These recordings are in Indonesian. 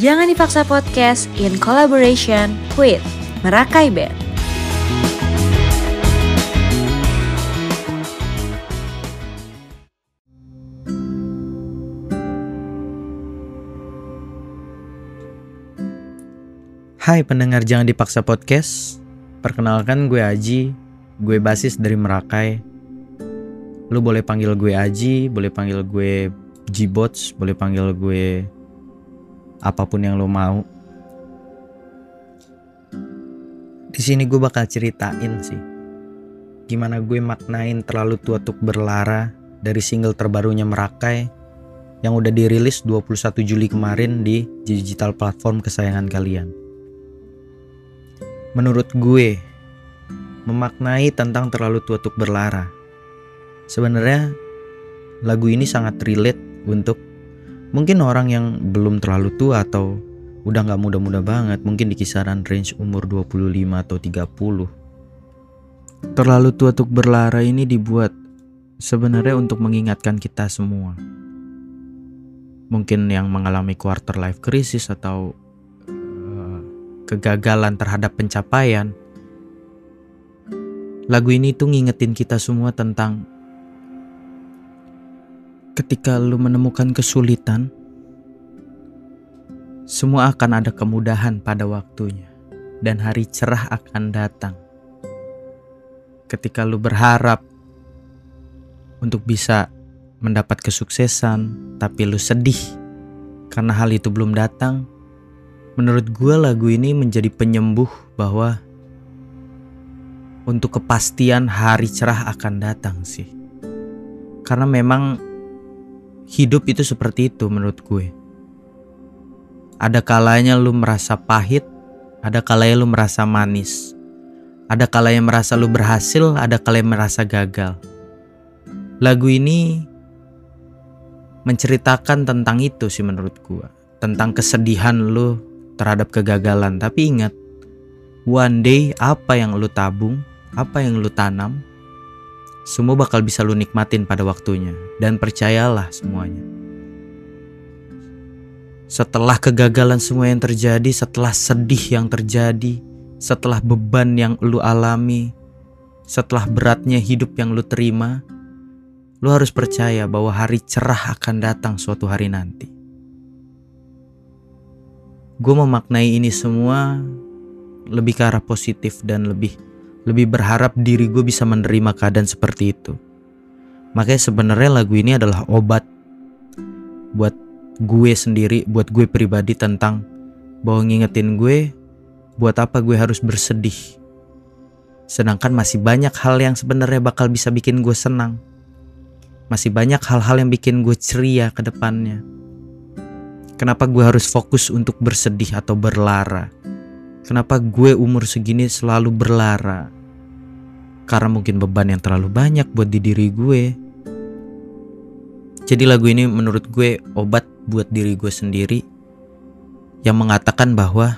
Jangan Dipaksa Podcast in collaboration with Merakai Band. Hai pendengar Jangan Dipaksa Podcast Perkenalkan gue Aji Gue basis dari Merakai Lu boleh panggil gue Aji Boleh panggil gue G-Bots Boleh panggil gue Apa pun yang lo mau Di sini gue bakal ceritain sih Gimana gue maknain terlalu tua untuk berlara Dari single terbarunya Merakai yang udah dirilis 21 Juli kemarin di digital platform kesayangan kalian menurut gue memaknai tentang terlalu tua untuk berlara. Sebenarnya lagu ini sangat relate untuk mungkin orang yang belum terlalu tua atau udah nggak muda-muda banget, mungkin di kisaran range umur 25 atau 30. Terlalu tua untuk berlara ini dibuat sebenarnya untuk mengingatkan kita semua. Mungkin yang mengalami quarter life crisis atau kegagalan terhadap pencapaian. Lagu ini tuh ngingetin kita semua tentang ketika lu menemukan kesulitan, semua akan ada kemudahan pada waktunya dan hari cerah akan datang. Ketika lu berharap untuk bisa mendapat kesuksesan, tapi lu sedih karena hal itu belum datang, menurut gue lagu ini menjadi penyembuh bahwa untuk kepastian hari cerah akan datang sih. Karena memang hidup itu seperti itu menurut gue. Ada kalanya lu merasa pahit, ada kalanya lu merasa manis. Ada kalanya merasa lu berhasil, ada kalanya merasa gagal. Lagu ini menceritakan tentang itu sih menurut gue. Tentang kesedihan lu terhadap kegagalan. Tapi ingat, one day apa yang lu tabung, apa yang lu tanam, semua bakal bisa lu nikmatin pada waktunya. Dan percayalah semuanya. Setelah kegagalan semua yang terjadi, setelah sedih yang terjadi, setelah beban yang lu alami, setelah beratnya hidup yang lu terima, lu harus percaya bahwa hari cerah akan datang suatu hari nanti. Gue memaknai ini semua lebih ke arah positif dan lebih lebih berharap diri gue bisa menerima keadaan seperti itu. Makanya sebenarnya lagu ini adalah obat buat gue sendiri, buat gue pribadi tentang bahwa ngingetin gue buat apa gue harus bersedih. Sedangkan masih banyak hal yang sebenarnya bakal bisa bikin gue senang. Masih banyak hal-hal yang bikin gue ceria ke depannya. Kenapa gue harus fokus untuk bersedih atau berlara? Kenapa gue umur segini selalu berlara? Karena mungkin beban yang terlalu banyak buat di diri gue. Jadi lagu ini menurut gue obat buat diri gue sendiri yang mengatakan bahwa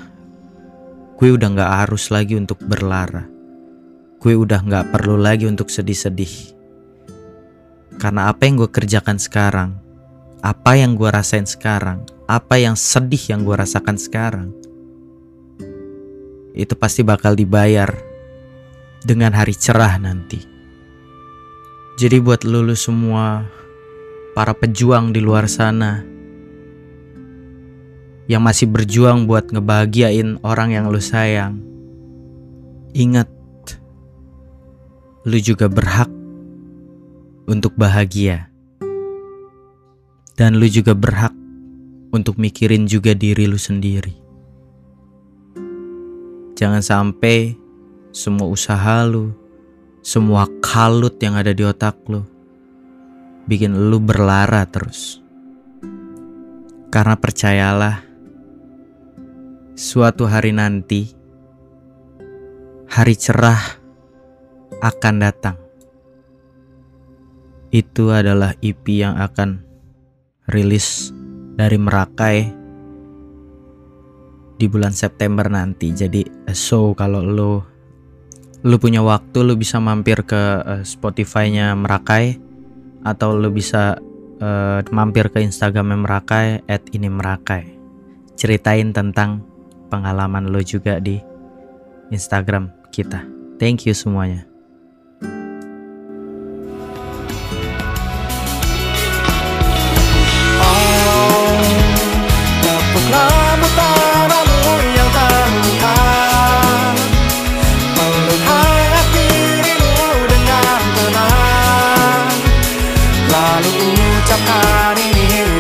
gue udah gak harus lagi untuk berlara. Gue udah gak perlu lagi untuk sedih-sedih. Karena apa yang gue kerjakan sekarang, apa yang gue rasain sekarang, apa yang sedih yang gue rasakan sekarang, itu pasti bakal dibayar dengan hari cerah nanti. Jadi buat lulu semua para pejuang di luar sana yang masih berjuang buat ngebahagiain orang yang lu sayang. Ingat, lu juga berhak untuk bahagia. Dan lu juga berhak untuk mikirin juga diri lu sendiri. Jangan sampai semua usaha lu, semua kalut yang ada di otak lu, bikin lu berlara terus. Karena percayalah, suatu hari nanti, hari cerah akan datang. Itu adalah EP yang akan rilis dari Merakai di bulan September nanti. Jadi so kalau lo lo punya waktu lo bisa mampir ke uh, Spotify-nya Merakai atau lo bisa uh, mampir ke Instagram Merakai at ini Merakai. ceritain tentang pengalaman lo juga di Instagram kita. Thank you semuanya. mengucapkan ini